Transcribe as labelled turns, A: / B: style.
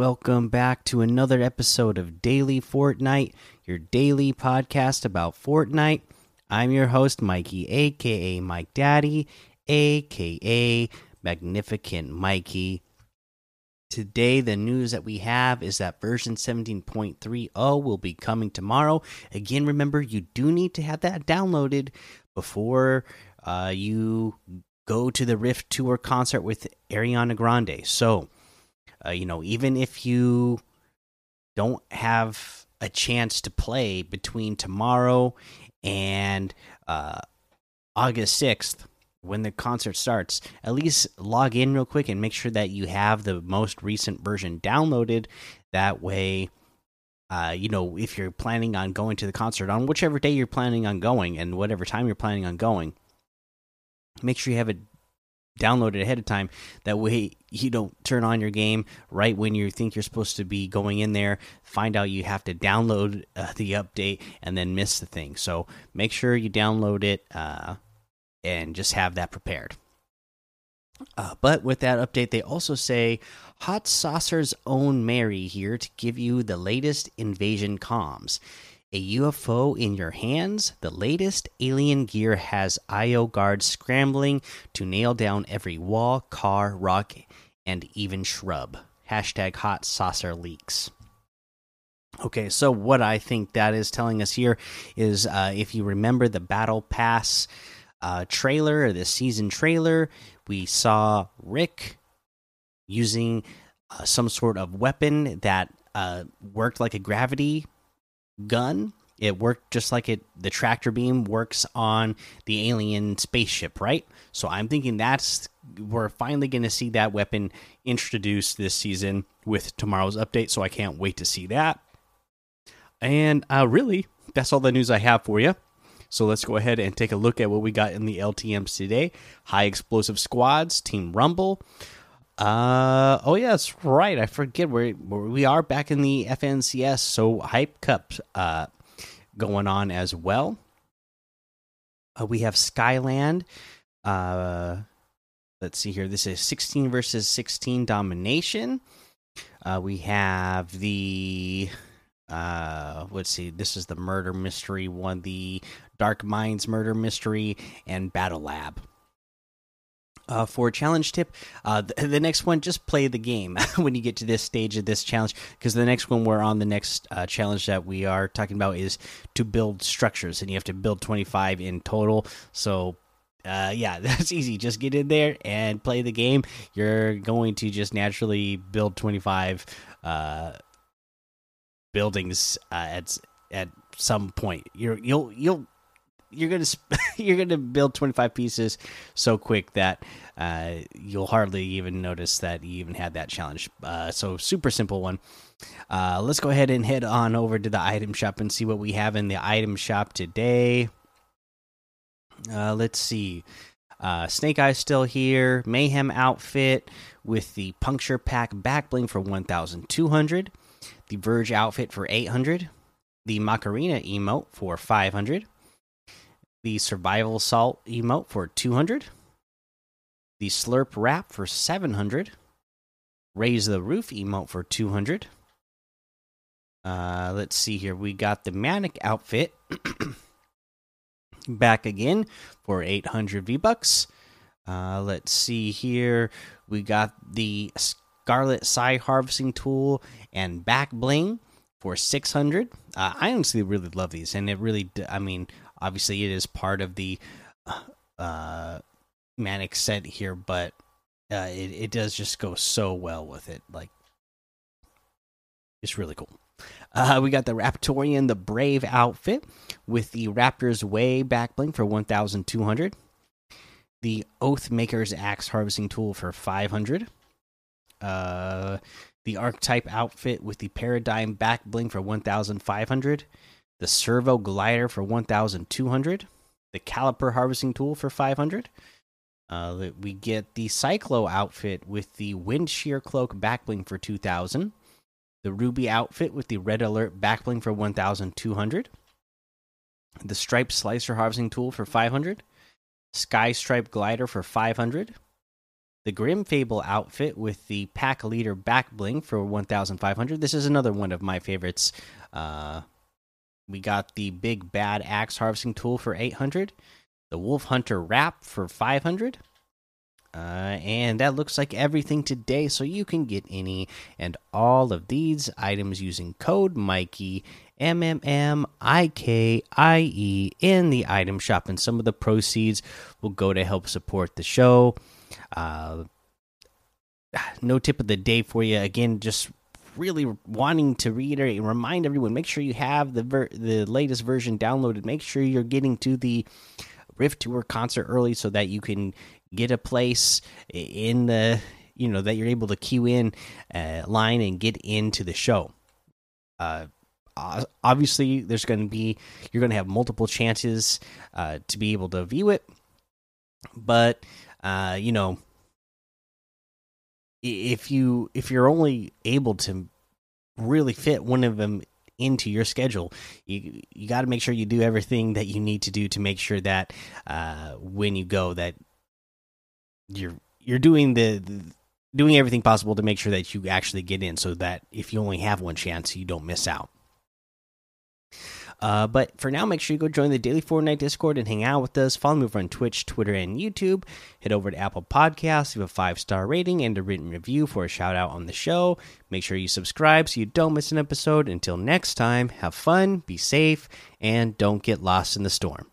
A: Welcome back to another episode of Daily Fortnite, your daily podcast about Fortnite. I'm your host, Mikey, aka Mike Daddy, aka Magnificent Mikey. Today, the news that we have is that version 17.30 will be coming tomorrow. Again, remember, you do need to have that downloaded before uh, you go to the Rift Tour concert with Ariana Grande. So, uh, you know, even if you don't have a chance to play between tomorrow and uh, August 6th, when the concert starts, at least log in real quick and make sure that you have the most recent version downloaded. That way, uh, you know, if you're planning on going to the concert on whichever day you're planning on going and whatever time you're planning on going, make sure you have it downloaded ahead of time. That way, you don't turn on your game right when you think you're supposed to be going in there. Find out you have to download uh, the update and then miss the thing. So make sure you download it uh, and just have that prepared. Uh, but with that update, they also say Hot Saucer's own Mary here to give you the latest invasion comms. A UFO in your hands, the latest alien gear has IO guards scrambling to nail down every wall, car, rock, and even shrub. Hashtag hot saucer leaks. Okay, so what I think that is telling us here is uh, if you remember the Battle Pass uh, trailer or the season trailer, we saw Rick using uh, some sort of weapon that uh, worked like a gravity gun. It worked just like it the tractor beam works on the alien spaceship, right? So I'm thinking that's we're finally going to see that weapon introduced this season with tomorrow's update. So I can't wait to see that. And uh, really, that's all the news I have for you. So let's go ahead and take a look at what we got in the LTMs today. High explosive squads, Team Rumble. Uh oh yeah, that's right. I forget where we are back in the FNCS. So hype cup uh going on as well. Uh, we have Skyland. Uh let's see here. This is 16 versus 16 domination. Uh we have the uh let's see this is the murder mystery one the dark minds murder mystery and battle lab uh, for a challenge tip. Uh, the, the, next one just play the game when you get to this stage of this challenge because the next one we're on the next uh, challenge that we are talking about is to build structures and you have to build 25 in total. So uh, yeah that's easy. Just get in there and play the game. You're going to just naturally build 25 uh, buildings uh, at at some point. You're you'll you'll you're gonna you're gonna build 25 pieces so quick that uh, you'll hardly even notice that you even had that challenge. Uh, so super simple one. Uh, let's go ahead and head on over to the item shop and see what we have in the item shop today. Uh, let's see. Uh, Snake Eyes still here. Mayhem outfit with the puncture pack back bling for 1,200. The Verge outfit for 800. The Macarena emote for 500 the survival salt emote for 200 the slurp wrap for 700 raise the roof emote for 200 uh let's see here. We got the manic outfit back again for 800 v bucks uh let's see here. We got the scarlet Scythe harvesting tool and back bling for 600 uh, i honestly really love these and it really i mean Obviously, it is part of the uh, manic set here, but uh, it it does just go so well with it. Like, it's really cool. Uh, we got the Raptorian, the Brave outfit with the Raptor's Way back bling for 1,200. The Oathmaker's Axe harvesting tool for 500. Uh, the Archetype outfit with the Paradigm back bling for 1,500 the servo glider for 1200 the caliper harvesting tool for 500 uh, we get the cyclo outfit with the wind shear cloak backbling for 2000 the ruby outfit with the red alert backbling for 1200 the stripe slicer harvesting tool for 500 sky stripe glider for 500 the Grim Fable outfit with the Pack Leader back bling for 1,500. This is another one of my favorites. Uh, we got the Big Bad Axe Harvesting Tool for 800, the Wolf Hunter Wrap for 500. Uh, and that looks like everything today. So you can get any and all of these items using code Mikey M M M I K I E in the item shop, and some of the proceeds will go to help support the show. Uh, no tip of the day for you. Again, just really wanting to reiterate and remind everyone: make sure you have the the latest version downloaded. Make sure you're getting to the Rift Tour concert early so that you can get a place in the you know that you're able to queue in uh, line and get into the show. Uh, obviously, there's going to be you're going to have multiple chances uh, to be able to view it, but uh, you know if you if you're only able to really fit one of them into your schedule you you got to make sure you do everything that you need to do to make sure that uh, when you go that you're you're doing the, the, doing everything possible to make sure that you actually get in so that if you only have one chance you don't miss out uh, but for now, make sure you go join the Daily Fortnite Discord and hang out with us. Follow me over on Twitch, Twitter, and YouTube. Head over to Apple Podcasts, leave a five star rating and a written review for a shout out on the show. Make sure you subscribe so you don't miss an episode. Until next time, have fun, be safe, and don't get lost in the storm.